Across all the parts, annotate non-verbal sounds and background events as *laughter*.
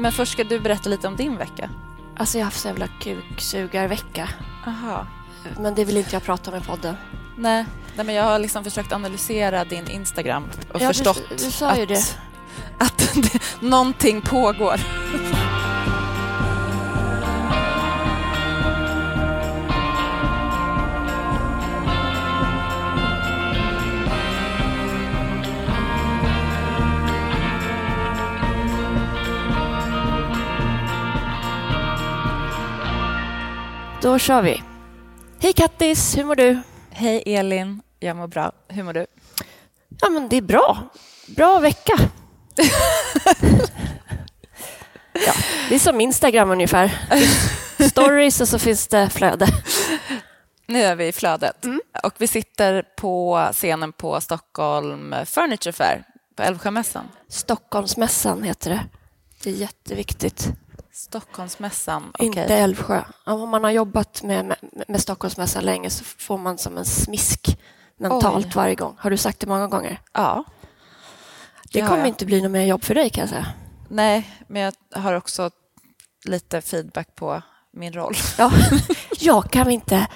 Men först ska du berätta lite om din vecka. Alltså jag har haft så jävla kuksugarvecka. Aha. Men det vill inte jag prata om i podden. Nej, nej men jag har liksom försökt analysera din Instagram och Ja, du- förstått du sa ju att, det. att *laughs* det, någonting pågår. Då kör vi. Hej Kattis, hur mår du? Hej Elin, jag mår bra. Hur mår du? Ja, men det är bra. Bra vecka. *laughs* ja, det är som Instagram ungefär. Stories och så finns det flöde. Nu är vi i flödet och vi sitter på scenen på Stockholm Furniture Fair på Älvsjömässan. Stockholmsmässan heter det. Det är jätteviktigt. Stockholmsmässan, okej. Inte Älvsjö. Om man har jobbat med, med, med Stockholmsmässan länge så får man som en smisk mentalt Oj. varje gång. Har du sagt det många gånger? Ja. Det har kommer jag. inte bli något mer jobb för dig kan jag säga. Nej, men jag har också lite feedback på min roll. Ja, *laughs* jag kan inte,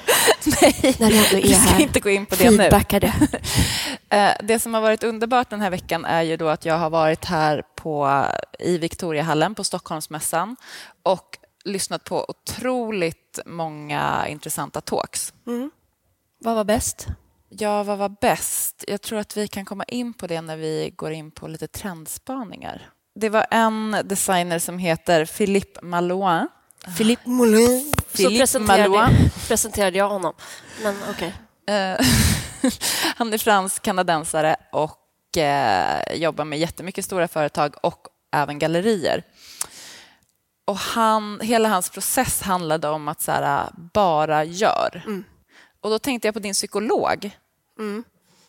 Nej, när jag ändå är ska här, inte gå in på det nu. feedbacka det. *laughs* Eh, Det som har varit underbart den här veckan är ju då att jag har varit här på, i Victoriahallen på Stockholmsmässan och lyssnat på otroligt många intressanta talks. Vad var bäst? Ja, vad var bäst? Jag tror att vi kan komma in på det när vi går in på lite trendspaningar. Det var en designer som heter Philippe Malouin. Philippe Moulin. Så presenterade, presenterade jag honom. Men okej. Eh, *laughs* Han är fransk-kanadensare och eh, jobbar med jättemycket stora företag och även gallerier. Och han, hela hans process handlade om att så här, bara gör. Och då tänkte jag på din psykolog.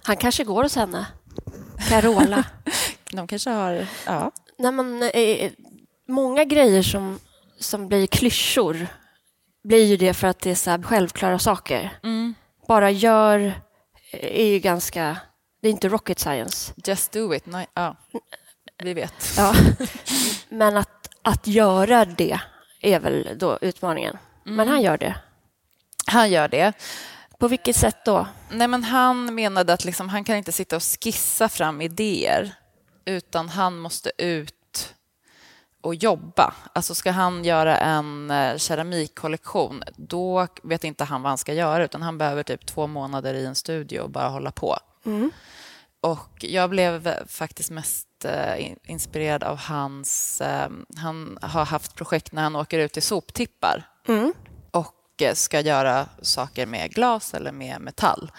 Han kanske går hos henne. Carola. *laughs* De kanske har... Ja. Nej, men, eh, många grejer som, som blir klyschor blir ju det för att det är så självklara saker. Bara gör eh, är ju ganska... Det är inte rocket science. Just do it. Nej, ja. Vi vet. *laughs* Ja. Men att, att göra det är väl då utmaningen. Men han gör det. Han gör det. På vilket sätt då? Nej, men han menade att liksom, han kan inte sitta och skissa fram idéer utan han måste ut och jobba. Alltså ska han göra en eh, keramikkollektion, då vet inte han vad han ska göra utan han behöver typ två månader i en studio och bara hålla på. Och jag blev faktiskt mest eh, in- inspirerad av hans... eh, Han har haft projekt när han åker ut i soptippar eh, ska göra saker med glas eller med metall.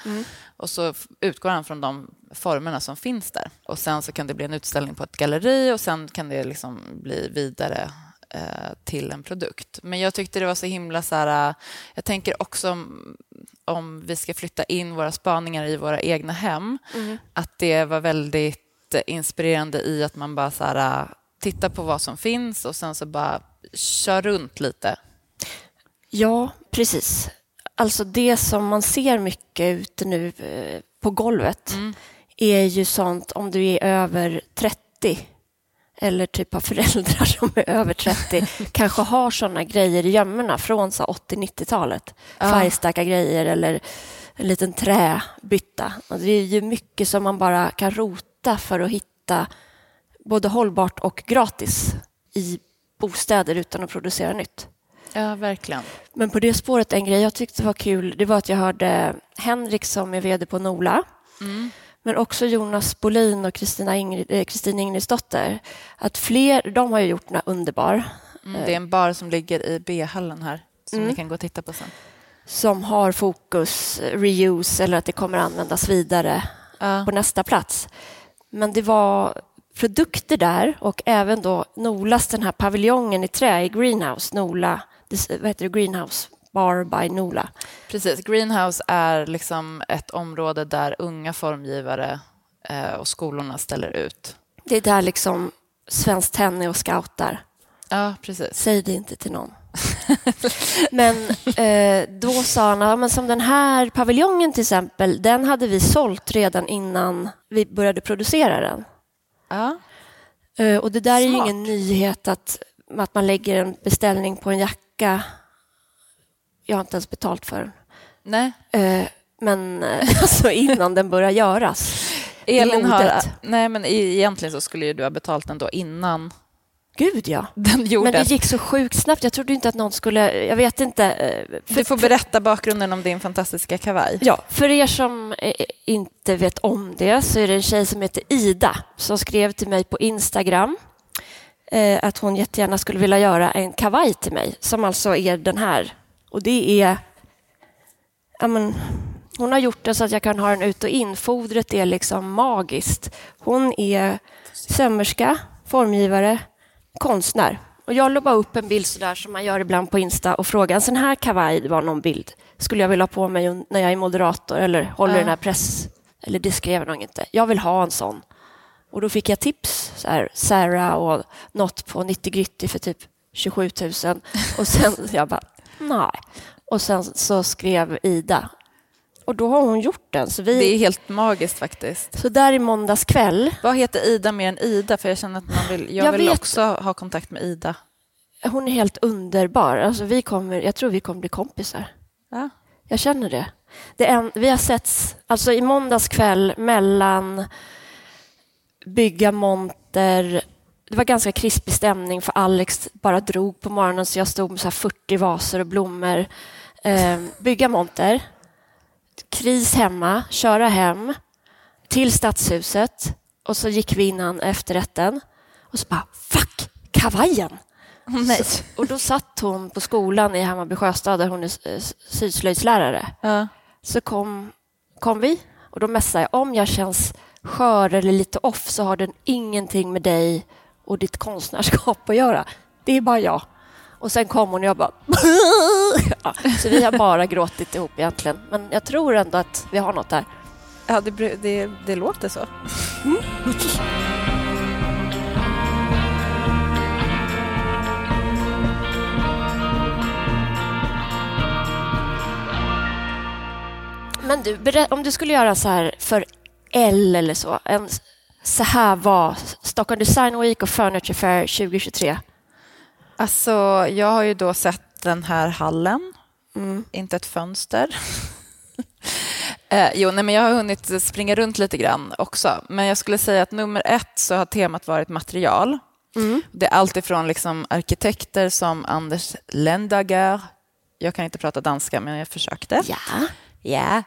Och så utgår han från de formerna som finns där. Och sen så kan det bli en utställning på ett galleri och sen kan det liksom bli vidare eh, till en produkt. Men jag tyckte det var så himla så här... eh, Jag tänker också om, om vi ska flytta in våra spaningar i våra egna hem, att det var väldigt eh, inspirerande i att man bara så här, eh, tittar på vad som finns och sen så bara kör runt lite. Ja, precis. Alltså det som man ser mycket ute nu eh, på golvet är ju sånt om du är över 30 eller typ har föräldrar *laughs* som är över 30 kanske har såna grejer i gömmorna från så 80-90-talet. Färgstarka grejer eller en liten träbytta. Och det är ju mycket som man bara kan rota för att hitta både hållbart och gratis i bostäder utan att producera nytt. Ja, verkligen. Men på det spåret, en grej jag tyckte var kul, det var att jag hörde Henrik som är vd på Nola, men också Jonas Bolin och Kristina Ingrid, eh, Kristin Ingridsdotter. Att fler, de har ju gjort några underbar, Mm, det är en bar som ligger i B-hallen här som ni kan gå och titta på sen. som har fokus, eh, reuse eller att det kommer användas vidare Ja. på nästa plats. Men det var produkter där och även då Nolas, den här paviljongen i trä i Greenhouse, Nola, vad heter det, Greenhouse Bar by Nola. Precis. Greenhouse är liksom ett område där unga formgivare eh, och skolorna ställer ut. Det är där liksom Svenskt Tenn och scoutar. Ja, precis. Säg det inte till någon. *laughs* men eh, då sa han, ja, men som den här paviljongen till exempel, den hade vi sålt redan innan vi började producera den. Ja, Eh, och det där är ju Smart. ingen nyhet att att man lägger en beställning på en jacka. Jag har inte ens betalt för den. Nej. Eh, men eh, *laughs* alltså innan den börjar göras. Elin har, nej, men egentligen så skulle ju du ha betalt den då innan Gud, ja. Men det gick så sjukt snabbt. Jag trodde inte att någon skulle... Jag vet inte. eh, För, Du får berätta bakgrunden om din fantastiska kavaj. Ja, för er som inte vet om det så är det en tjej som heter Ida som skrev till mig på Instagram eh, att hon jättegärna skulle vilja göra en kavaj till mig som alltså är den här. Och det är... Ja, men, hon har gjort den så att jag kan ha den ut och in. Fodret är liksom magiskt. Hon är sömmerska, formgivare, konstnär. Och jag la bara upp en bild sådär som man gör ibland på Insta och frågade en sån här kavaj, var någon bild, skulle jag vilja ha på mig när jag är moderator eller håller Ja. den här press... Eller det skrev jag nog inte. Jag vill ha en sån. Och då fick jag tips, så här, Sarah och något på 90 Gritty för typ 27 000. Och sen *laughs* jag bara, nej. Och sen så skrev Ida. Och då har hon gjort den. Så, vi, Det är helt magiskt faktiskt. så där i måndags kväll, Vad heter Ida mer än Ida? För jag känner att man vill, jag, Jag vill vet. också ha kontakt med Ida. hon är helt underbar. Alltså vi kommer, jag tror vi kommer bli kompisar. Ja. Jag känner det. det är en, vi har setts alltså i måndags kväll mellan bygga monter. Det var ganska krispig stämning för Alex bara drog på morgonen så jag stod med så här 40 vaser och blommor. Eh, bygga monter. Kris hemma, köra hem till stadshuset och så gick vi innan efterrätten och så bara fuck, kavajen! Nej. Så, och då satt hon på skolan i Hammarby Sjöstad där hon är syslöjdslärare. Ja. Så kom, kom vi och då messade jag om jag känns skör eller lite off så har den ingenting med dig och ditt konstnärskap att göra. Det är bara jag. Och sen kom hon och jag bara... *laughs* ja, så vi har bara gråtit ihop egentligen. Men jag tror ändå att vi har något där. Ja, det, det, det låter så. Men du, om du skulle göra så här för L eller så. En, så här var Stockholm Design Week och Furniture Fair 2023. Alltså, jag har ju då sett den här hallen, Mm. inte ett fönster. *laughs* eh, jo, nej, men jag har hunnit springa runt lite grann också. Men jag skulle säga att nummer ett så har temat varit material. Mm. Det är allt ifrån liksom arkitekter som Anders Lendager. Jag kan inte prata danska, men jag försökte. Ja. Ja.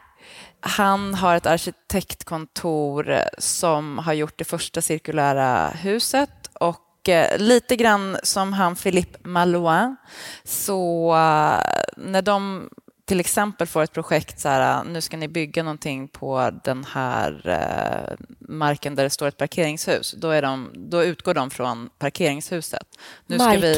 Han har ett arkitektkontor eh, som har gjort det första cirkulära huset och eh, lite grann som han Philippe Malouin. Så eh, när de till exempel får ett projekt så här, nu ska ni bygga någonting på den här marken där det står ett parkeringshus, då, är de, då utgår de från parkeringshuset. Nu ska vi,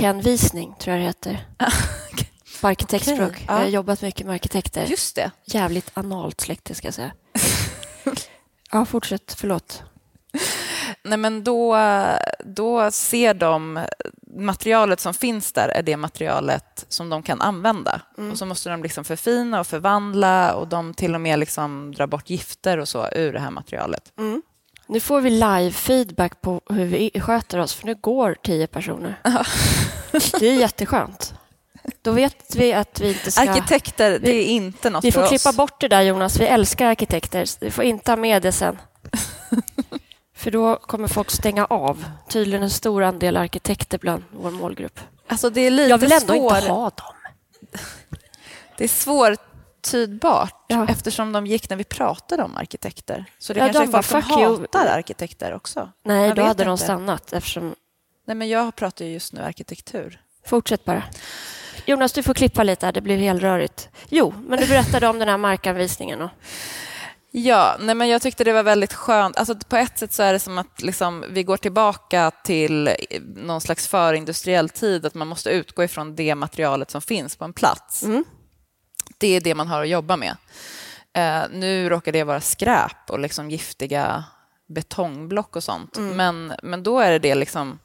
tror jag det heter. *laughs* På arkitektspråk. Okej, Jag har ja. jobbat mycket med arkitekter. just det, Jävligt analt släkte, ska jag säga. *laughs* ja, fortsätt. Förlåt. Nej, men då, då ser de materialet som finns där är det materialet som de kan använda. Och så måste de liksom förfina och förvandla och de till och med liksom drar bort gifter och så ur det här materialet. Nu får vi live-feedback på hur vi sköter oss, för nu går tio personer. Det är jätteskönt. Då vet vi att vi inte ska... Arkitekter, det är inte något Vi för får klippa oss. bort det där, Jonas. Vi älskar arkitekter. Vi får inte ha med det sen. *laughs* För då kommer folk stänga av. Tydligen en stor andel arkitekter bland vår målgrupp. Alltså, det är lite Jag vill ändå svår, inte ha dem. *laughs* Det är svårtydbart Ja. eftersom de gick när vi pratade om arkitekter. Så det Ja, kanske de är folk som hatar arkitekter också. Nej, Jag då hade de inte. stannat eftersom... Nej, men jag pratar ju just nu arkitektur. Fortsätt bara. Jonas, du får klippa lite. Det blir helt rörigt. Jo, men du berättade om den här markanvisningen. Och... Ja, nej men jag tyckte det var väldigt skönt. Alltså på ett sätt så är det som att liksom, vi går tillbaka till någon slags förindustriell tid, att man måste utgå ifrån det materialet som finns på en plats. Mm. Det är det man har att jobba med. Eh, nu råkar det vara skräp och liksom giftiga betongblock och sånt. Mm. Men, men då är det det liksom...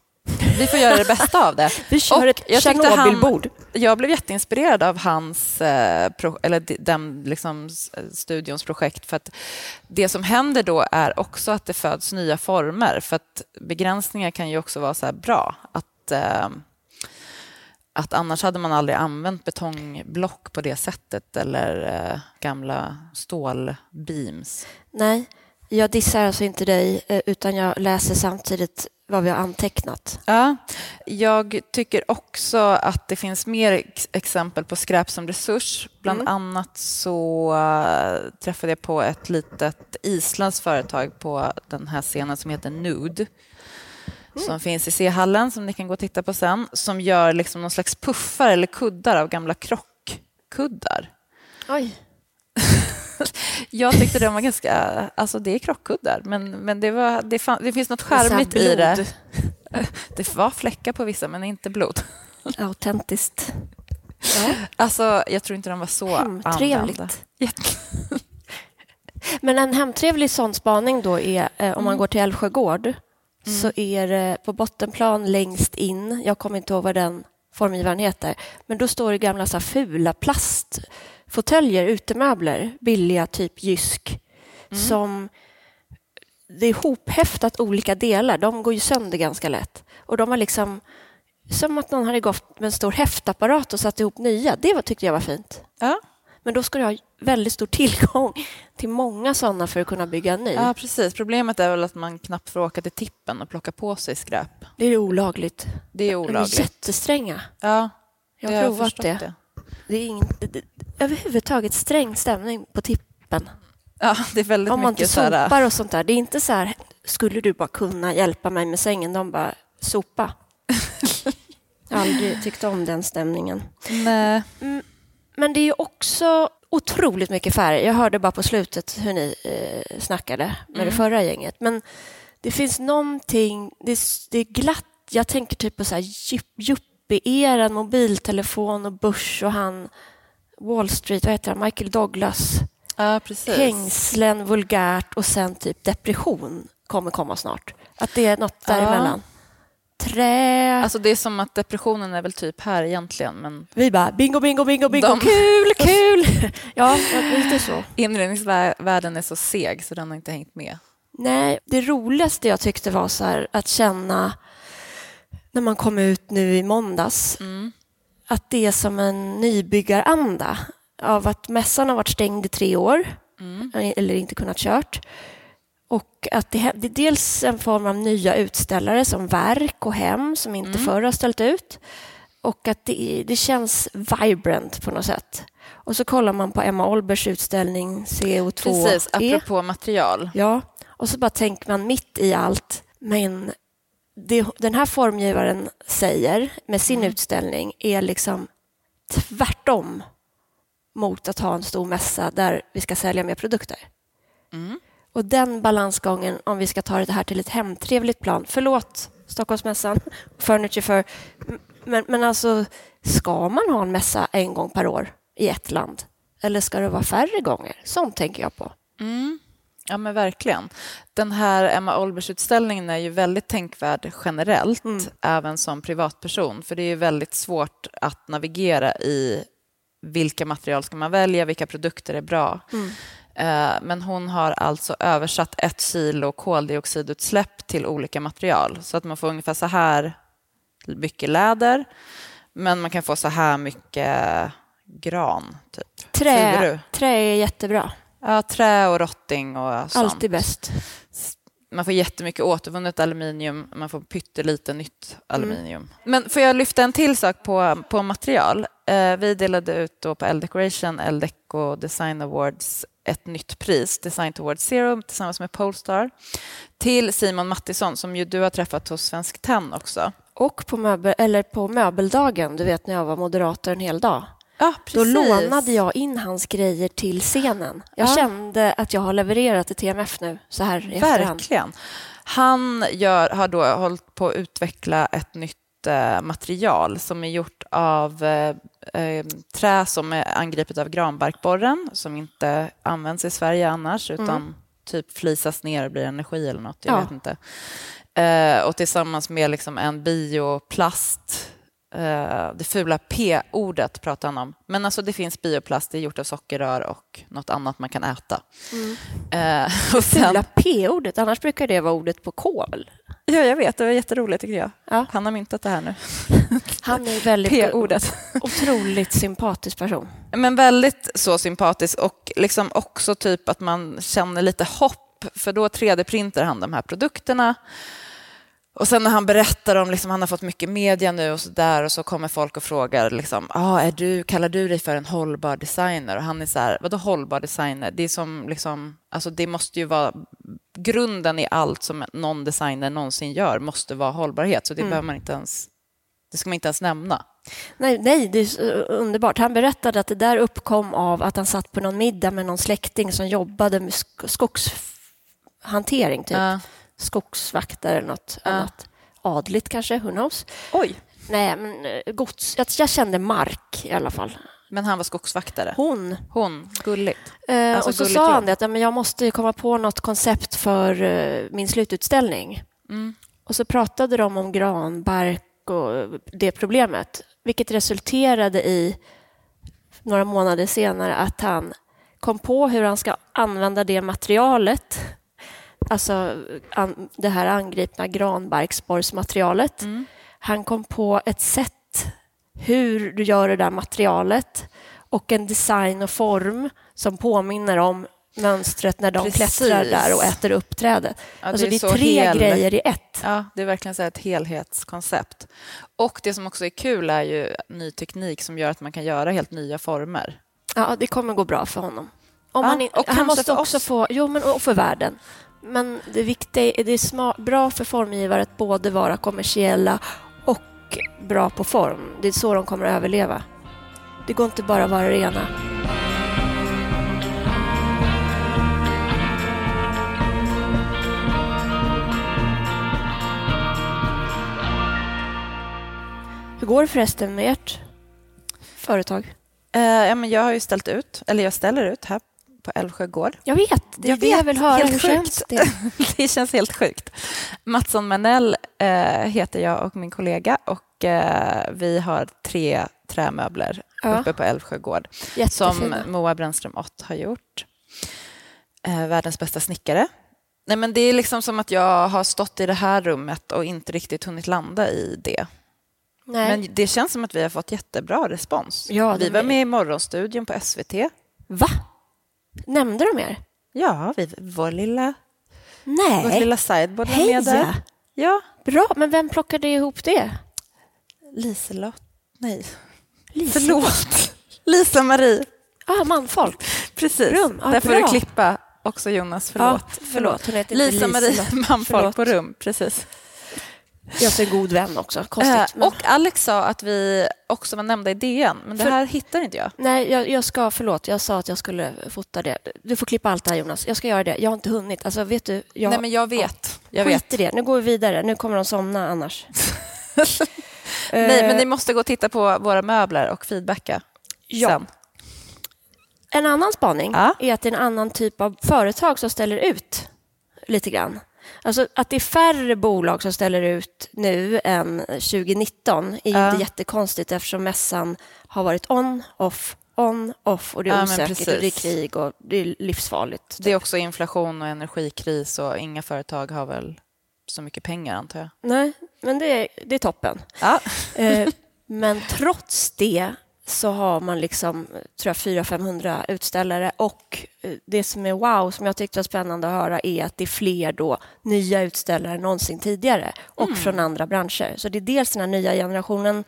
Vi får göra det bästa av det. Vi kör Och ett jag Tjernobylbord. Jag blev jätteinspirerad av hans, eh, pro, eller de- den liksom, studions projekt. För att det som händer då är också att det föds nya former. För att begränsningar kan ju också vara så bra. Att, eh, att annars hade man aldrig använt betongblock på det sättet eller eh, gamla stålbeams. Nej, jag dissar alltså inte dig eh, utan jag läser samtidigt vad vi har antecknat. Ja, jag tycker också att det finns mer exempel på skräp som resurs. Bland mm. annat så uh, träffade jag på ett litet isländskt företag på den här scenen som heter Nude mm. som finns i C-hallen som ni kan gå och titta på sen som gör liksom någon slags puffar eller kuddar av gamla krockkuddar. Oj. *laughs* jag tyckte de var ganska... Alltså det är krockkuddar, men, men det, var, det, fann, det finns något charmigt i det. *laughs* Det var fläckar på vissa, men inte blod. *laughs* Autentiskt. Ja. Alltså, jag tror inte de var så Hemtrevligt. Men en hemtrevlig sån spaning då är eh, om man mm. går till Älvsjö gård mm. så är det på bottenplan längst in, jag kommer inte ihåg vad den formgivaren heter, men då står det gamla så fula plast fåtöljer, utemöbler, billiga, typ Jysk, mm. som det är hophäftat olika delar. De går ju sönder ganska lätt. Och de var liksom som att någon hade gått med en stor häftapparat och satt ihop nya. Det var, tyckte jag var fint. Ja. Men då ska du ha väldigt stor tillgång till många sådana för att kunna bygga en ny. Ja, precis. Problemet är väl att man knappt får åka till tippen och plocka på sig skräp. Det är olagligt. Det är olagligt. De är jättestränga. Ja, jag har provat det. det. Det är ingen, det, överhuvudtaget sträng stämning på tippen. Ja, det är väldigt Om man inte sopar och sånt där. Det är inte så här, skulle du bara kunna hjälpa mig med sängen? De bara, sopa. jag har aldrig tyckt om den stämningen. Nej. Mm, men det är också otroligt mycket färg. Jag hörde bara på slutet hur ni eh, snackade med mm. det förra gänget. Men det finns någonting, det är, det är glatt. Jag tänker typ på så här yuppie-eran, mobiltelefon och börs och han Wall Street, vad heter han, Michael Douglas. Ja, precis. Hängslen, vulgärt och sen typ depression kommer komma snart. Att det är något däremellan. Ja. Trä. Alltså det är som att depressionen är väl typ här egentligen. Men Vi bara bingo, bingo, bingo, bingo, De... kul, *laughs* kul. ja, lite så. Inredningsvärlden är så seg så den har inte hängt med. Nej, det roligaste jag tyckte var så här, att känna när man kom ut nu i måndags. Mm att det är som en nybyggaranda av att mässan har varit stängd i tre år mm. eller inte kunnat kört. Och att det, det är dels en form av nya utställare som Verk och Hem som inte mm. förr har ställt ut. Och att det, det känns vibrant på något sätt. Och så kollar man på Emma Olbers utställning CO2. Precis, apropå material. Ja, och så bara tänker man mitt i allt, men det den här formgivaren säger med sin mm. utställning är liksom tvärtom mot att ha en stor mässa där vi ska sälja mer produkter. Mm. Och den balansgången, om vi ska ta det här till ett hemtrevligt plan, förlåt Stockholmsmässan, Furniture för, men, men alltså ska man ha en mässa en gång per år i ett land? Eller ska det vara färre gånger? Sånt tänker jag på. Mm. Ja, men verkligen. Den här Emma Olbers-utställningen är ju väldigt tänkvärd generellt, mm. även som privatperson. För det är ju väldigt svårt att navigera i vilka material ska man välja, vilka produkter är bra. Mm. Eh, men hon har alltså översatt ett kilo koldioxidutsläpp till olika material. Så att man får ungefär så här mycket läder, men man kan få så här mycket gran. Typ. Trä, trä är jättebra. Ja, trä och rotting och sånt. Alltid bäst. Man får jättemycket återvunnet aluminium, man får pyttelite nytt aluminium. Mm. Men får jag lyfta en till sak på, på material? Eh, vi delade ut då på L-Decoration, L-Deco Design Awards, ett nytt pris, Design Towards Zero, tillsammans med Polestar, till Simon Mattisson, som ju du har träffat hos Svensk Tenn också. Och på, möbel, eller på möbeldagen, du vet när jag var moderator en hel dag. Ja, Då lånade jag in hans grejer till scenen. Jag ja. kände att jag har levererat till TMF nu, så här i Verkligen. Han gör, har då hållit på att utveckla ett nytt eh, material som är gjort av eh, eh, trä som är angripet av granbarkborren som inte används i Sverige annars utan mm. typ flisas ner och blir energi eller något. Jag ja. vet inte. Eh, och tillsammans med liksom en bioplast det fula P-ordet pratar han om. Men alltså det finns bioplast, det är gjort av sockerrör och något annat man kan äta. Mm. Eh, och sen... Fula P-ordet, annars brukar det vara ordet på kol. Ja, jag vet. Det var jätteroligt tycker jag. Ja. Han har myntat det här nu. *laughs* Han är väldigt P-ordet. *laughs* otroligt sympatisk person. Men väldigt så sympatisk och liksom också typ att man känner lite hopp för då 3D-printar han de här produkterna och sen när han berättar om, liksom, han har fått mycket media nu och så där och så kommer folk och frågar, liksom, ah, är du, kallar du dig för en hållbar designer? Och han är så här, vadå hållbar designer? Det är som, liksom, alltså det måste ju vara, grunden i allt som någon designer någonsin gör måste vara hållbarhet, så det mm. behöver man inte ens, det ska man inte ens nämna. Nej, nej, det är underbart. Han berättade att det där uppkom av att han satt på någon middag med någon släkting som jobbade med skogshantering, typ. Ja skogsvaktare eller något ja. annat. Adligt kanske, who knows? Oj! Nej, men eh, gods. Jag, kände Mark i alla fall. Men han var skogsvaktare? Hon. Hon, gulligt. Eh, alltså, och så sa han det att men jag måste komma på något koncept för eh, min slututställning. Mm. Och så pratade de om granbark och det problemet, vilket resulterade i några månader senare att han kom på hur han ska använda det materialet alltså an, det här angripna granbarksborrsmaterialet. Mm. Han kom på ett sätt hur du gör det där materialet och en design och form som påminner om mönstret när de Precis. klättrar där och äter upp trädet. Ja, alltså det är, det är tre hel... grejer i ett. Ja, det är verkligen så ett helhetskoncept. Och det som också är kul är ju ny teknik som gör att man kan göra helt nya former. Ja, det kommer gå bra för honom. Om ja, han, och han måste också oss. få... Jo, men och för världen. Men det viktiga är, det är smart, bra för formgivare att både vara kommersiella och bra på form. Det är så de kommer att överleva. Det går inte bara att vara det ena. Hur går det förresten med ert företag? Uh, ja, men jag har ju ställt ut, eller jag ställer ut här på Älvsjö gård. Jag vet, det jag det jag vill höra. Helt Hur känns det? *laughs* det känns helt sjukt. Mattsson Manell eh, heter jag och min kollega och eh, vi har tre trämöbler ja. uppe på Älvsjö gård som Moa Brännström Ott har gjort. Eh, världens bästa snickare. Nej, men det är liksom som att jag har stått i det här rummet och inte riktigt hunnit landa i det. Nej. Men det känns som att vi har fått jättebra respons. Ja, vi var med i Morgonstudion på SVT. Va? Nämnde de er? Ja, vi, vår lilla, Nej. vårt lilla sideboard var med där. Ja. Bra, men vem plockade ihop det? Liselott. Nej, Lisa. förlåt. Lisa-Marie. Ah, manfolk. Precis, rum. Ah, där får du klippa också Jonas, förlåt. Ah, förlåt. Lisa-Marie, manfolk förlåt. på rum. Precis. Jag är god vän också. Konstigt, eh, men... Och Alex sa att vi också var nämnda i DN, men det För... här hittar inte jag. Nej, jag, jag, ska, förlåt, jag sa att jag skulle fota det. Du får klippa allt det här Jonas, jag ska göra det. Jag har inte hunnit. Alltså, vet du, jag... Nej, men jag vet. Ja, jag Skit vet. i det, nu går vi vidare. Nu kommer de somna annars. *laughs* Nej, men ni måste gå och titta på våra möbler och feedbacka ja. sen. En annan spaning ja. är att det är en annan typ av företag som ställer ut lite grann. Alltså att det är färre bolag som ställer ut nu än 2019 är ja. inte jättekonstigt eftersom mässan har varit on, off, on, off och det är ja, osäkert och det är krig och det är livsfarligt. Det är också inflation och energikris och inga företag har väl så mycket pengar antar jag. Nej, men det är, det är toppen. Ja. Eh, men trots det så har man liksom, tror jag, 400-500 utställare och eh, det som är wow, som jag tyckte var spännande att höra är att det är fler då nya utställare än någonsin tidigare och mm. från andra branscher. Så det är dels den här nya generationen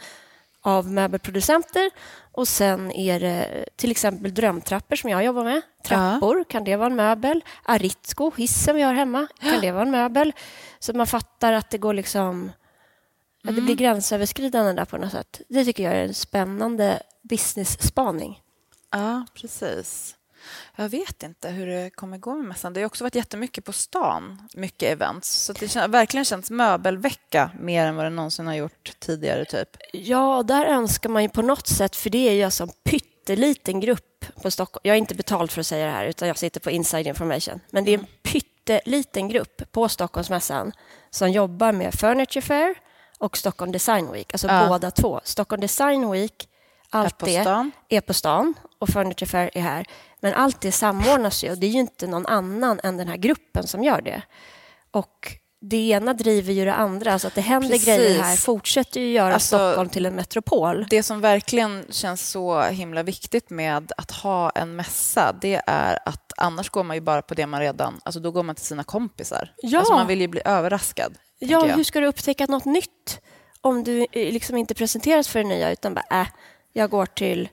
av möbelproducenter och sen är det till exempel drömtrappor som jag jobbar med. Trappor, ja. kan det vara en möbel? Aritsko, hissen vi har hemma, kan det vara en möbel? Så man fattar att det går liksom att det blir mm. gränsöverskridande där på något sätt. Det tycker jag är en spännande business-spaning. Ja, precis. Jag vet inte hur det kommer gå med mässan. Det har också varit jättemycket på stan, mycket events. Så det har verkligen känts möbelvecka mer än vad det någonsin har gjort tidigare. typ. Ja, där önskar man ju på något sätt, för det är ju alltså en pytteliten grupp på Stockholm. Jag är inte betald för att säga det här, utan jag sitter på inside information. Men det är en mm. pytteliten grupp på Stockholmsmässan som jobbar med Furniture Fair, och Stockholm Design Week, alltså Ja. båda två. Stockholm Design Week, allt det är på stan och Furniture Fair är här. Men allt det samordnas ju och det är ju inte någon annan än den här gruppen som gör det. Och det ena driver ju det andra, alltså att det händer Precis. grejer här fortsätter ju göra Alltså- Stockholm till en metropol. Det som verkligen känns så himla viktigt med att ha en mässa, det är att annars går man ju bara på det man redan... Alltså då går man till sina kompisar. Ja. Alltså man vill ju bli överraskad. Ja, hur ska du upptäcka något nytt om du eh, liksom inte presenteras för det nya utan bara, äh, jag går till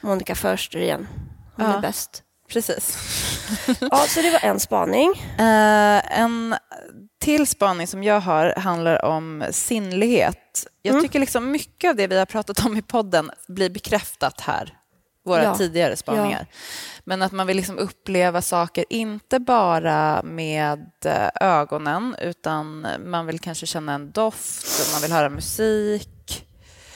Monica Förster igen. Hon Ja. är bäst. Precis. *laughs* Ja, så det var en spaning. Eh, en till spaning som jag har handlar om sinnlighet. Jag Mm. tycker liksom mycket av det vi har pratat om i podden blir bekräftat här, våra Ja. tidigare spaningar. Men att man vill liksom uppleva saker, inte bara med eh, ögonen, utan man vill kanske känna en doft, man vill höra musik.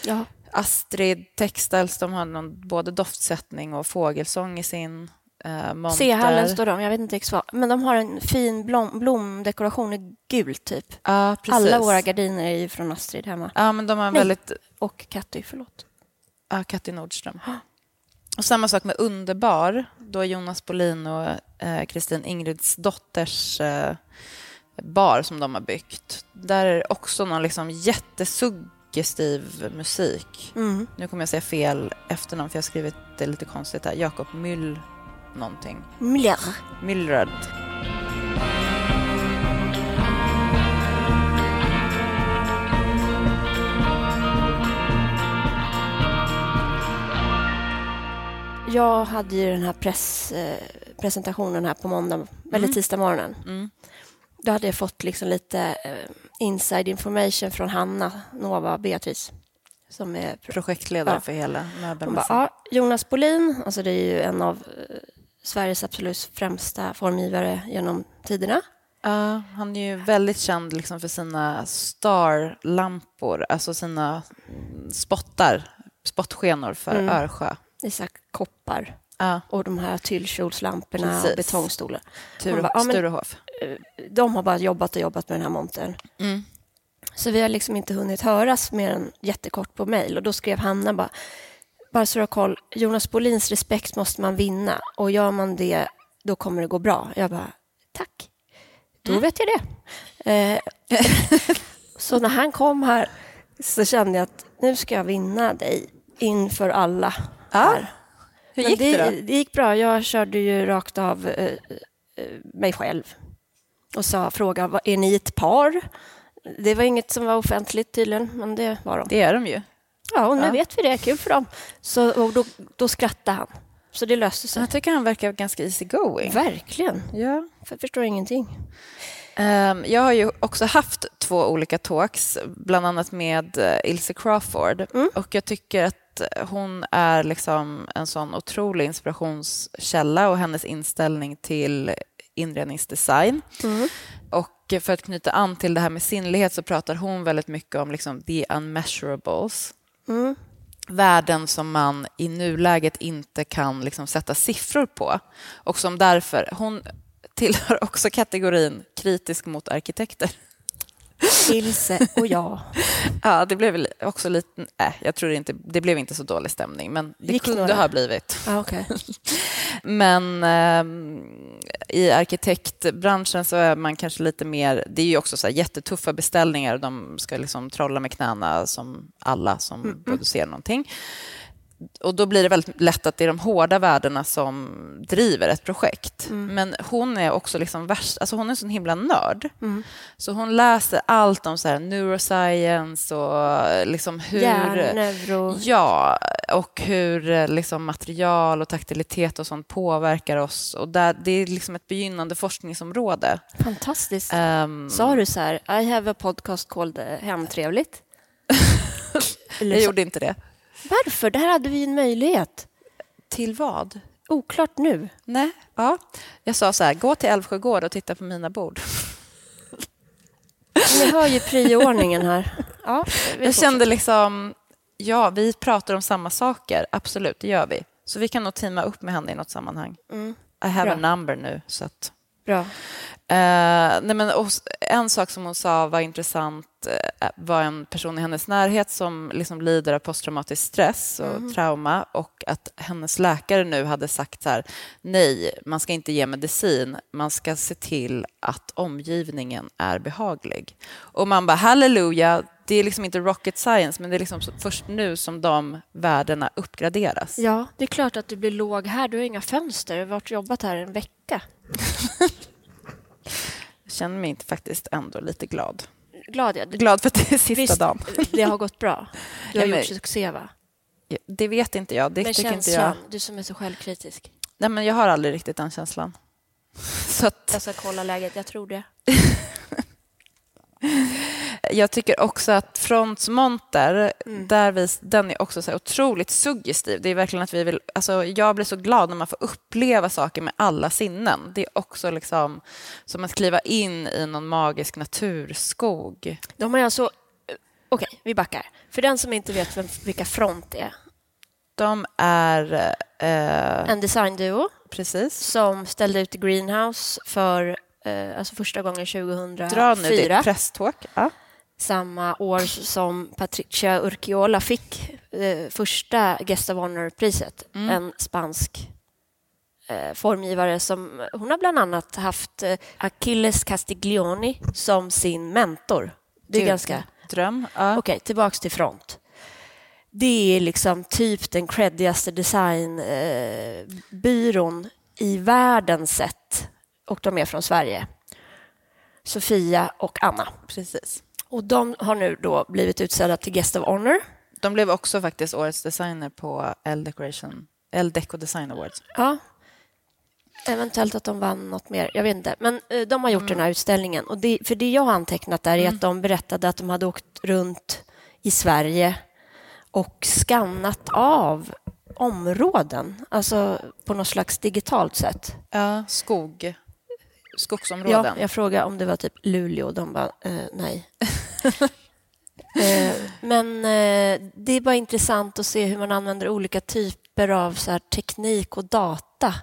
Ja. Astrid Textiles, de har någon, både doftsättning och fågelsång i sin eh, monter. C-hallen står de, jag vet inte exakt. Men de har en fin blom, blomdekoration i gult typ. Ja. Alla våra gardiner är ju från Astrid hemma. Ja, men de har en Nej. väldigt Och Katty, förlåt. Ja, Katti Nordström. *gasps* Och samma sak med Underbar, då Jonas Bolin och eh, Kristin Ingrids dotters eh, bar som de har byggt. Där är det också någon liksom jättesuggestiv musik. Mm. Nu kommer jag säga fel efternamn för jag har skrivit det lite konstigt här. Jakob Myll någonting. Miller. Myllrad. Jag hade ju den här press, eh, presentationen här på måndag, eller tisdag morgonen. Mm. Då hade jag fått liksom lite eh, inside information från Hanna Nova Beatrice. Som är pro- Projektledare Ja. för hela möbelmässan. ja, Jonas Bolin, alltså det är ju en av eh, Sveriges absolut främsta formgivare genom tiderna. Ja, han är ju väldigt känd liksom för sina starlampor, alltså sina mm, spottar, spottskenor för Mm. Örsjö. Isak Koppar Ja, och de här tyllkjolslamporna och betongstolar. Tur, bara, ja, men- Sturehof. De har bara jobbat och jobbat med den här montern. Mm. Så vi har liksom inte hunnit höras mer än jättekort på mejl. Och då skrev Hanna bara, bara så du har koll, Jonas Bolins respekt måste man vinna. Och gör man det, då kommer det gå bra. Jag bara, tack. Då vet jag det. Eh, *laughs* så när han kom här så kände jag att nu ska jag vinna dig inför alla. Ja. Hur gick det, då? Det gick bra. Jag körde ju rakt av eh, eh, mig själv och sa, fråga, "Vad- är ni ett par? Det var inget som var offentligt tydligen, men det var de. Det är de ju. Ja, och nu Ja. vet vi det. Kul för dem. Så, då, då skrattade han. Så det löste sig. jag tycker han verkar ganska easy going. Verkligen. Ja. Jag förstår ingenting. Ehm, Jag har ju också haft två olika talks, bland annat med eh, Ilse Crawford. Mm. Och jag tycker att hon är liksom en sån otrolig inspirationskälla och hennes inställning till inredningsdesign. Mm. Och för att knyta an till det här med sinnlighet så pratar hon väldigt mycket om liksom the unmeasurables. Mm. Värden som man i nuläget inte kan liksom sätta siffror på. Och som därför, hon tillhör också kategorin kritisk mot arkitekter. Ilse och jag. *laughs* Ja, det blev väl också lite... Äh, jag tror inte, det blev inte så dålig stämning, men det Gick kunde några? ha blivit. Ah, okay. *laughs* Men ehm, i arkitektbranschen så är man kanske lite mer... Det är ju också så här jättetuffa beställningar och de ska liksom trolla med knäna som alla som producerar någonting. Och då blir det väldigt lätt att det är de hårda värdena som driver ett projekt. Men hon är också liksom värst, alltså hon är en sån himla nörd. Så hon läser allt om så här neuroscience och liksom hur... Hjärnneuro. Ja, och hur eh, liksom, material och taktilitet och sånt påverkar oss. Och där, det är liksom ett begynnande forskningsområde. Fantastiskt. Ehm, Sa du så här, I have a podcast called eh, Hemtrevligt? *laughs* Jag gjorde inte det. Varför? Där hade vi en möjlighet. Till vad? Oklart nu. Nej, ja. Jag sa så här, gå till Älvsjö gård och titta på mina bord. Ni hör ju prioordningen här. *laughs* Ja, Jag kände liksom, ja, vi pratar om samma saker. Absolut, det gör vi. Så vi kan nog teama upp med henne i något sammanhang. Mm, I have Bra. a number nu, så att... Bra. Eh, nej men, en sak som hon sa var intressant eh, var en person i hennes närhet som liksom lider av posttraumatisk stress och mm. trauma och att hennes läkare nu hade sagt så här, nej, man ska inte ge medicin, man ska se till att omgivningen är behaglig. Och man bara, halleluja, det är liksom inte rocket science, men det är liksom först nu som de värdena uppgraderas. Ja, det är klart att du blir låg här. Du har inga fönster. Du har varit jobbat här en vecka. Jag känner mig inte faktiskt ändå lite glad. Glad, ja. glad för att det är sista Visst, dagen. det har gått bra. Du har ja, gjort succé, va? Det vet inte jag. Det men känslan, inte jag. du som är så självkritisk. Nej, men jag har aldrig riktigt den känslan. *laughs* Så att... Jag ska kolla läget. Jag tror det. *laughs* Jag tycker också att Frontsmonter, mm. där vi, den är också så otroligt suggestiv. Det är verkligen att vi vill, alltså jag blir så glad när man får uppleva saker med alla sinnen. Det är också liksom som att kliva in i någon magisk naturskog. De har alltså, okej, okay, vi backar. För den som inte vet vem, vilka Front är. De är... Eh, en designduo. Precis. Som ställde ut Greenhouse för eh, alltså första gången 2004. Dra nu ditt presstalk. Ja. Samma år som Patricia Urquiola fick eh, första Guest of Honor-priset. Mm. En spansk eh, formgivare som... Hon har bland annat haft eh, Achilles Castiglioni som sin mentor. Det är Gud, ganska... Dröm. Ja. Okej, okay, tillbaks till front. Det är liksom typ den creddigaste designbyrån eh, i världen sett och de är från Sverige. Sofia och Anna. Precis. Och de har nu då blivit utsedda till Guest of Honor. De blev också faktiskt årets designer på L-Decoration, L-Deco Design Awards. Ja. Eventuellt att de vann något mer, jag vet inte. Men eh, de har gjort mm. den här utställningen. Och det, för det jag har antecknat där är mm. att de berättade att de hade åkt runt i Sverige och skannat av områden, alltså på något slags digitalt sätt. Ja, skog. Skogsområden. Ja, jag frågade om det var typ Luleå och de bara eh, nej. *laughs* eh, men eh, det är bara intressant att se hur man använder olika typer av så teknik och data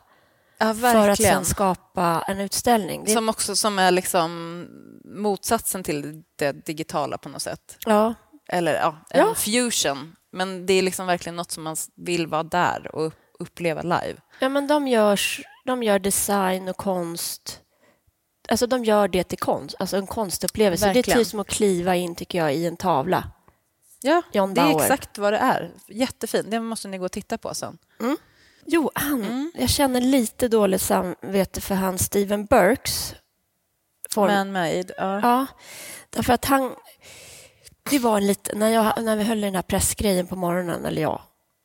ja, för att sen skapa en utställning. Det... Som också som är liksom motsatsen till det digitala på något sätt. Ja. Eller ja, en ja. fusion men det är liksom verkligen något som man vill vara där och uppleva live. Ja, men de, görs, de gör design och konst. Alltså de gör det till konst, alltså en konstupplevelse. Verkligen. Det är typ som att kliva in, tycker jag, i en tavla. Ja, John det är exakt vad det är. Jättefint. Det måste ni gå och titta på sen. Mm. Jo, han, mm. jag känner lite dåligt samvete för han Steven Burks. Form. Man-made. Ja. ja, därför att han det var lite, när, jag, när vi höll den här pressgrejen på morgonen, eller ja,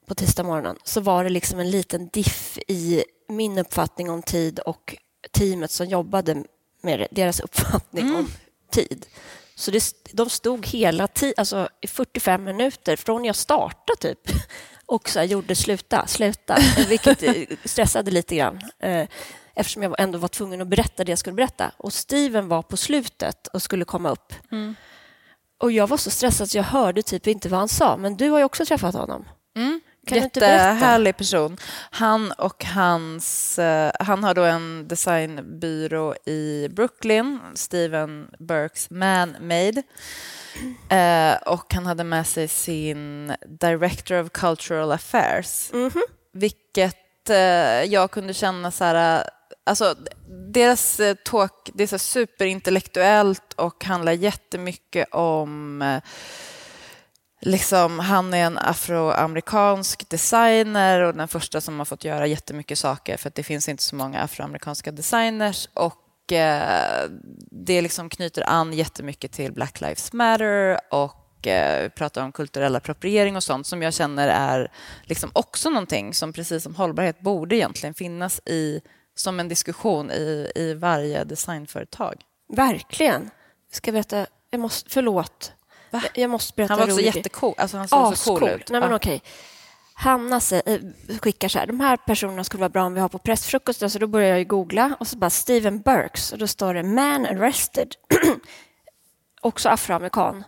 på tisdag morgonen, så var det liksom en liten diff i min uppfattning om tid och teamet som jobbade med deras uppfattning mm. om tid. Så det, de stod hela tiden, alltså i 45 minuter från jag startade typ *laughs* och så gjorde sluta, sluta, vilket stressade lite grann eh, eftersom jag ändå var tvungen att berätta det jag skulle berätta. Och Steven var på slutet och skulle komma upp. Mm. Och jag var så stressad att jag hörde typ inte vad han sa. Men du har ju också träffat honom. Mm. Kan Jättehärlig person. Han och hans... Uh, han har då en designbyrå i Brooklyn, Steven Burks Man-Made. Uh, och han hade med sig sin Director of Cultural Affairs. Mm -hmm. Vilket uh, jag kunde känna så här Alltså, deras eh, talk det är så superintellektuellt och handlar jättemycket om eh, Liksom, han är en afroamerikansk designer och den första som har fått göra jättemycket saker för att det finns inte så många afroamerikanska designers. Och eh, Det liksom knyter an jättemycket till Black Lives Matter och eh, pratar om kulturell appropriering och sånt som jag känner är liksom också någonting som precis som hållbarhet borde egentligen finnas i som en diskussion i, i varje designföretag. Verkligen. Jag ska berätta, jag måste, förlåt. Va? Jag måste berätta Han var också jättecool. Alltså han såg så cool ut. Nej, men okej. Hanna eh, skickar så här, de här personerna skulle vara bra om vi har på pressfrukosten, så då börjar jag googla och så bara Steven Burks och då står det man arrested, *clears throat* också afroamerikan,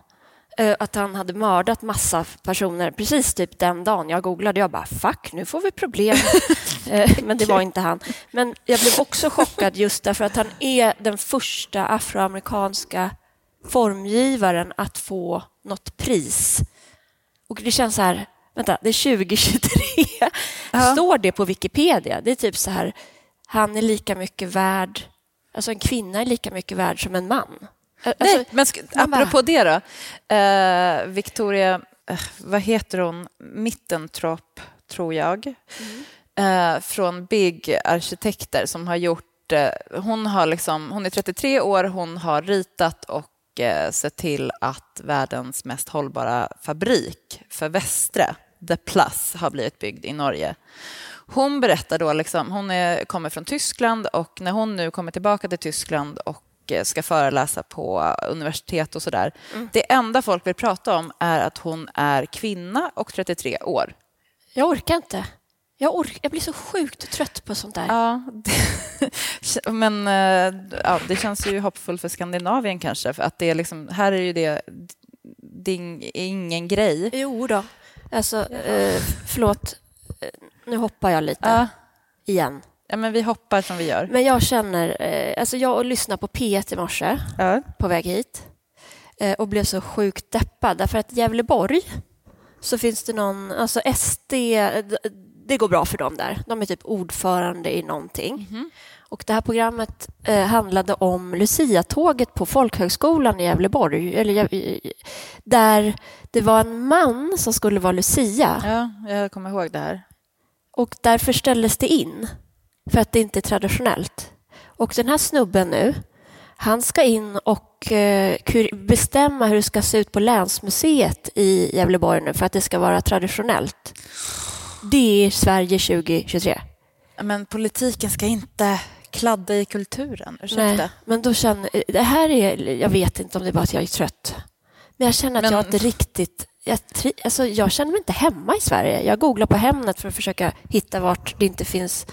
eh, att han hade mördat massa personer precis typ den dagen jag googlade. Jag bara, fuck, nu får vi problem. *laughs* Eh, Men det var inte han. Men jag blev också chockad just därför att han är den första afroamerikanska formgivaren att få något pris. Och det känns så här, vänta, det är 2023. Står det på Wikipedia? Det är typ så här, han är lika mycket värd, alltså en kvinna är lika mycket värd som en man. Alltså, Nej, men sk- man bara- apropå det då. Eh, Victoria, eh, vad heter hon? Mittentrop, tror jag. Eh, från Big Arkitekter som har gjort... Eh, hon, har liksom, hon är 33 år, hon har ritat och eh, sett till att världens mest hållbara fabrik för Västre, The Plus, har blivit byggd i Norge. Hon berättar då, liksom, hon är, kommer från Tyskland och när hon nu kommer tillbaka till Tyskland och eh, ska föreläsa på universitet och sådär. Det enda folk vill prata om är att hon är kvinna och 33 år. Jag orkar inte. Jag, ork, jag blir så sjukt trött på sånt där. Ja, det, *laughs* men eh, ja, det känns ju hoppfullt för Skandinavien kanske. För att det är liksom, här är ju det, det är ing- ingen grej. Jo då. Alltså, eh, förlåt. Eh, Nu hoppar jag lite Ja, igen. ja, men vi hoppar som vi gör. Men jag känner, eh, alltså jag lyssnade på P1 i morse Ja. på väg hit eh, och blev så sjukt deppad därför att Gävleborg så finns det någon, alltså SD, det går bra för dem där. De är typ ordförande i någonting. Och det här programmet eh, handlade om Lucia-tåget på Folkhögskolan i Gävleborg, eller, där det var en man som skulle vara Lucia. ja, jag kommer ihåg det här. Och därför ställdes det in, för att det inte är traditionellt. Och den här snubben nu, han ska in och eh, bestämma hur det ska se ut på Länsmuseet i Gävleborg nu för att det ska vara traditionellt. Det är Sverige 2023. Men politiken ska inte kladda i kulturen. Ursäkta. Nej, men då känner, det här är, jag vet inte om det är bara att jag är trött. Men jag känner att Men- jag inte riktigt, jag, tri- alltså jag känner mig inte hemma i Sverige. Jag googlar på Hemnet för att försöka hitta vart det inte finns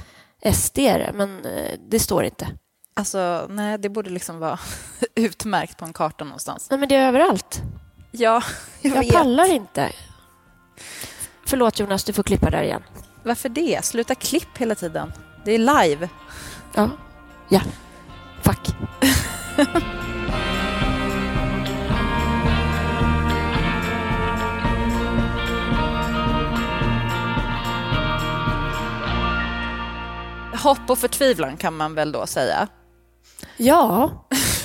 SD, men eh, det står inte. Alltså, nej, det borde liksom vara *laughs* utmärkt på en karta någonstans. Nej, men det är överallt. Ja, *laughs* jag, Jag vet. pallar inte. Förlåt Jonas, du får klippa där igen. Varför det? Sluta klipp hela tiden. Det är live. Ja, ja. Fuck. Hopp och förtvivlan kan man väl då säga. Ja,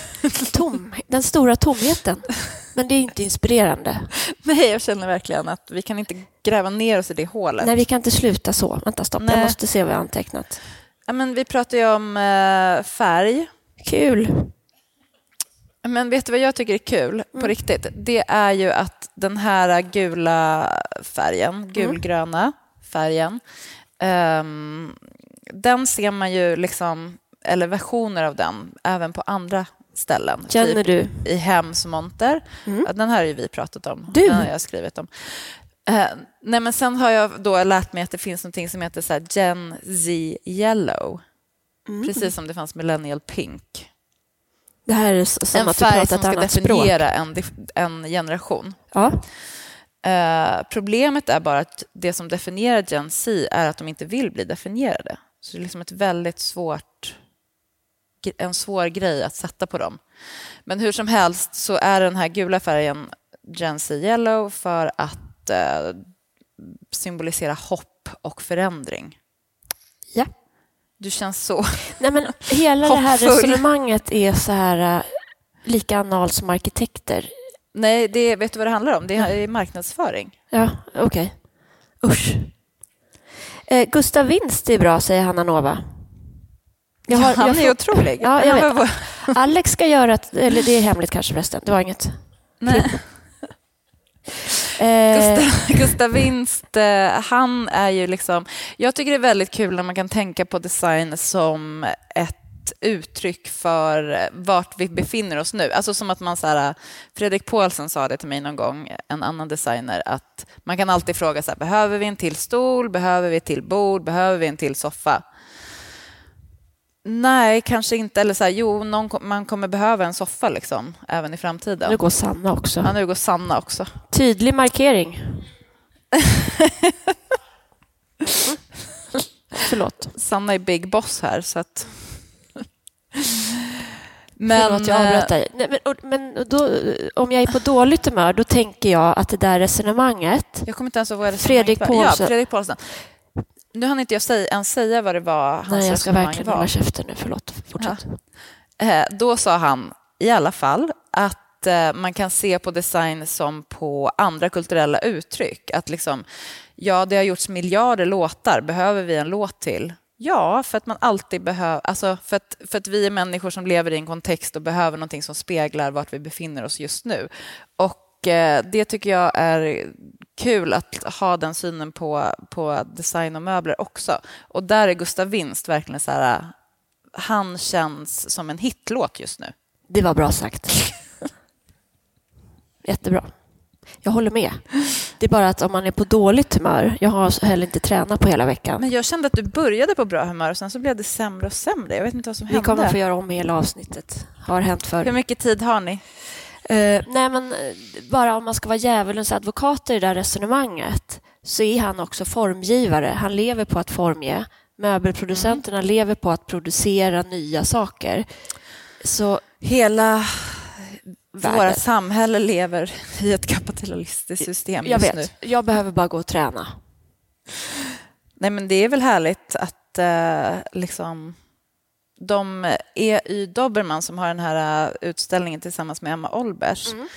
*laughs* tom, den stora tomheten. Men det är inte inspirerande. Nej, jag känner verkligen att vi kan inte gräva ner oss i det hålet. Nej, vi kan inte sluta så. Vänta, stopp. Jag Nej. måste se vad jag har antecknat. Ja, men vi pratar ju om eh, färg. Kul. Men vet du vad jag tycker är kul på Mm. riktigt? Det är ju att den här gula färgen, gulgröna färgen, ehm, den ser man ju liksom, eller versioner av den, även på andra ställen. Känner typ du? i hemsmonter. Mm. Den här har ju vi pratat om. Du? Den har jag skrivit om. Eh, nej, men sen har jag då lärt mig att det finns något som heter så här Gen Z Yellow. Mm. Precis som det fanns Millennial Pink. Det här är som en att färg som ska definiera en, en generation. Ja. Eh, problemet är bara att det som definierar Gen Z är att de inte vill bli definierade. Så det är liksom ett väldigt svårt, en svår grej att sätta på dem. Men hur som helst så är den här gula färgen Gen Z Yellow för att eh, symbolisera hopp och förändring. ja. Du känns så... *laughs* Nej, men hela det här resonemanget är så här äh, lika anal som arkitekter. Nej, det, vet du vad det handlar om? Det är marknadsföring. Ja, okej. Usch. Eh, Gustav Winst är bra, säger Hanna Nova. Jag har- Han jag är får- otrolig. Ja, jag vet. Alex ska göra ett... Eller det är hemligt kanske förresten. Det var inget. Nej. Eh, Gustav, Gustav Winst, eh, han är ju liksom... Jag tycker det är väldigt kul när man kan tänka på design som ett uttryck för vart vi befinner oss nu. Alltså som att man så här, Fredrik Paulsen sa det till mig någon gång, en annan designer, att man kan alltid fråga så här, behöver vi en till stol, behöver vi ett till bord, behöver vi en till soffa? Nej, kanske inte. Eller så här, jo, någon, man kommer behöva en soffa liksom, även i framtiden. Nu går Sanna också. Ja, nu går Sanna också. Tydlig markering. *laughs* Förlåt. Sanna är big boss här, så att... Men, Förlåt, jag avbröt dig. Nej, men, men då, om jag är på dåligt humör, då tänker jag att det där resonemanget... Jag kommer inte ens ihåg vad resonemanget Fredrik. Paulsen. Ja, Fredrik Paulsen. Nu hann inte jag säga, ens säga vad det var hans Nej, jag ska verkligen hålla käften nu. Förlåt, fortsätt. Ja. Eh, då sa han i alla fall att eh, man kan se på design som på andra kulturella uttryck. Att liksom, ja, det har gjorts miljarder låtar, behöver vi en låt till? Ja, för att man alltid behöver, alltså för att, för att vi är människor som lever i en kontext och behöver någonting som speglar vart vi befinner oss just nu. Och eh, det tycker jag är kul att ha den synen på, på design och möbler också. Och där är Gustav Winst verkligen så här, han känns som en hitlåt just nu. Det var bra sagt. *laughs* Jättebra. Jag håller med. Det är bara att om man är på dåligt humör, jag har heller inte tränat på hela veckan. Men jag kände att du började på bra humör och sen så blev det sämre och sämre. Jag vet inte vad som hände. Vi kommer få göra om hela avsnittet. Har hänt förr. Hur mycket tid har ni? Uh, nej, men eh, bara om man ska vara djävulens advokat i det där resonemanget så är han också formgivare. Han lever på att formge. Möbelproducenterna mm. lever på att producera nya saker. Så hela våra samhälle lever i ett kapitalistiskt system jag just vet. Nu. Jag behöver bara gå och träna. Nej, men det är väl härligt att uh, liksom de EY Dobermann som har den här äh, utställningen tillsammans med Emma Olbers. Mm.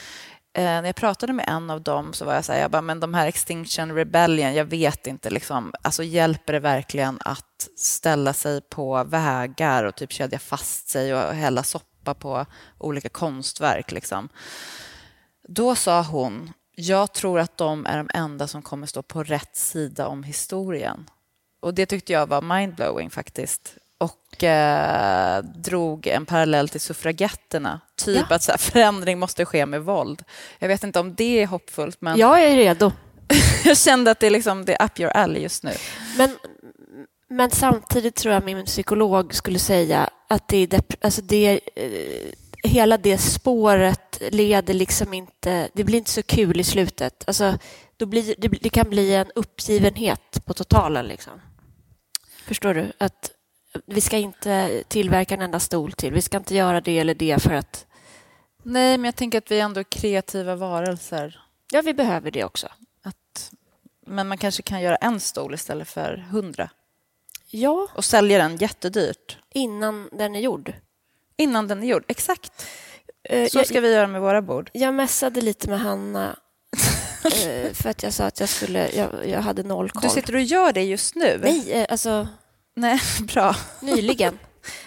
Eh, när jag pratade med en av dem så var jag så här, jag bara, men de här Extinction Rebellion, jag vet inte, liksom, alltså hjälper det verkligen att ställa sig på vägar och typ kedja fast sig och hälla soppa på olika konstverk? Liksom. Då sa hon, jag tror att de är de enda som kommer stå på rätt sida om historien. Och det tyckte jag var mindblowing faktiskt och eh, drog en parallell till suffragetterna. Typ ja. att så här, förändring måste ske med våld. Jag vet inte om det är hoppfullt, men... Jag är redo. *laughs* jag kände att det är, liksom, det är up your alley just nu. Men, men samtidigt tror jag min psykolog skulle säga att det är, alltså det är eh, hela det spåret leder liksom inte... Det blir inte så kul i slutet. Alltså, då blir, det, det kan bli en uppgivenhet på totalen. Liksom. Förstår du? Att vi ska inte tillverka en enda stol till. Vi ska inte göra det eller det för att... Nej, men jag tänker att vi ändå är kreativa varelser. Ja, vi behöver det också. Att... Men man kanske kan göra en stol istället för hundra. Ja. Och sälja den jättedyrt. Innan den är gjord. Innan den är gjord, exakt. Uh, Så ska jag, vi göra med våra bord. Jag mässade lite med Hanna uh, *laughs* för att jag sa att jag, skulle, jag, jag hade noll koll. Du sitter och gör det just nu? Nej, uh, alltså Nej, *laughs* bra. Nyligen.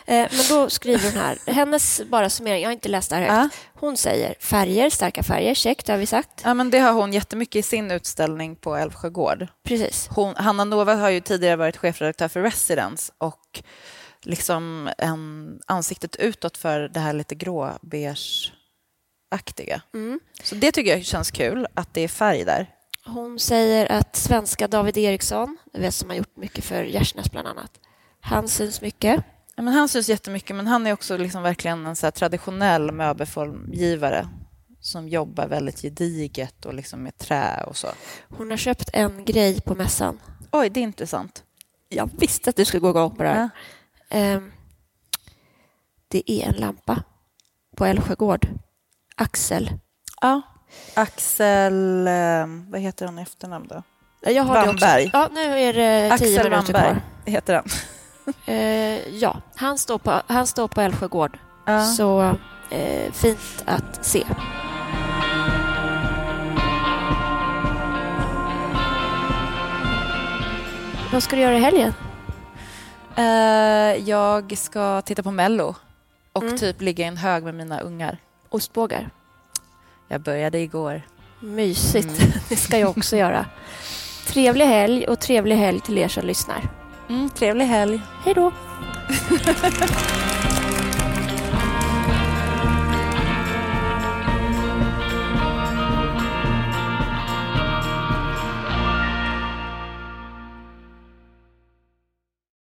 Eh, men då skriver hon här, hennes bara summering, jag har inte läst det här högt. Hon säger färger, starka färger, check, det har vi sagt. Ja, men det har hon jättemycket i sin utställning på Älvsjö gård. Precis. Hon, Hanna Nova har ju tidigare varit chefredaktör för Residence och liksom en, ansiktet utåt för det här lite grå-beige-aktiga. Mm. Så det tycker jag känns kul, att det är färg där. Hon säger att svenska David Eriksson, som har gjort mycket för Gärsnäs bland annat, han syns mycket. Ja, men han syns jättemycket, men han är också liksom verkligen en så traditionell möbelformgivare som jobbar väldigt gediget och liksom med trä och så. Hon har köpt en grej på mässan. Oj, det är intressant. Jag visste att du skulle gå igång på det här. Ja. Um, det är en lampa på Älvsjö gård. Axel. Ja. Axel, eh, vad heter han i efternamn då? Jag har Wamberg. Ja, nu är det tio Axel minuter Wamberg kvar. heter han. *laughs* eh, ja, han står på, han står på Älvsjö gård. Ja. Så eh, fint att se. Vad ska du göra i helgen? Uh, jag ska titta på Mello och mm. typ ligga i en hög med mina ungar. Ostbågar? Jag började igår. Mysigt. Mm. *laughs* Det ska jag också göra. Trevlig helg och trevlig helg till er som lyssnar. Mm, trevlig helg. Hej då. *laughs*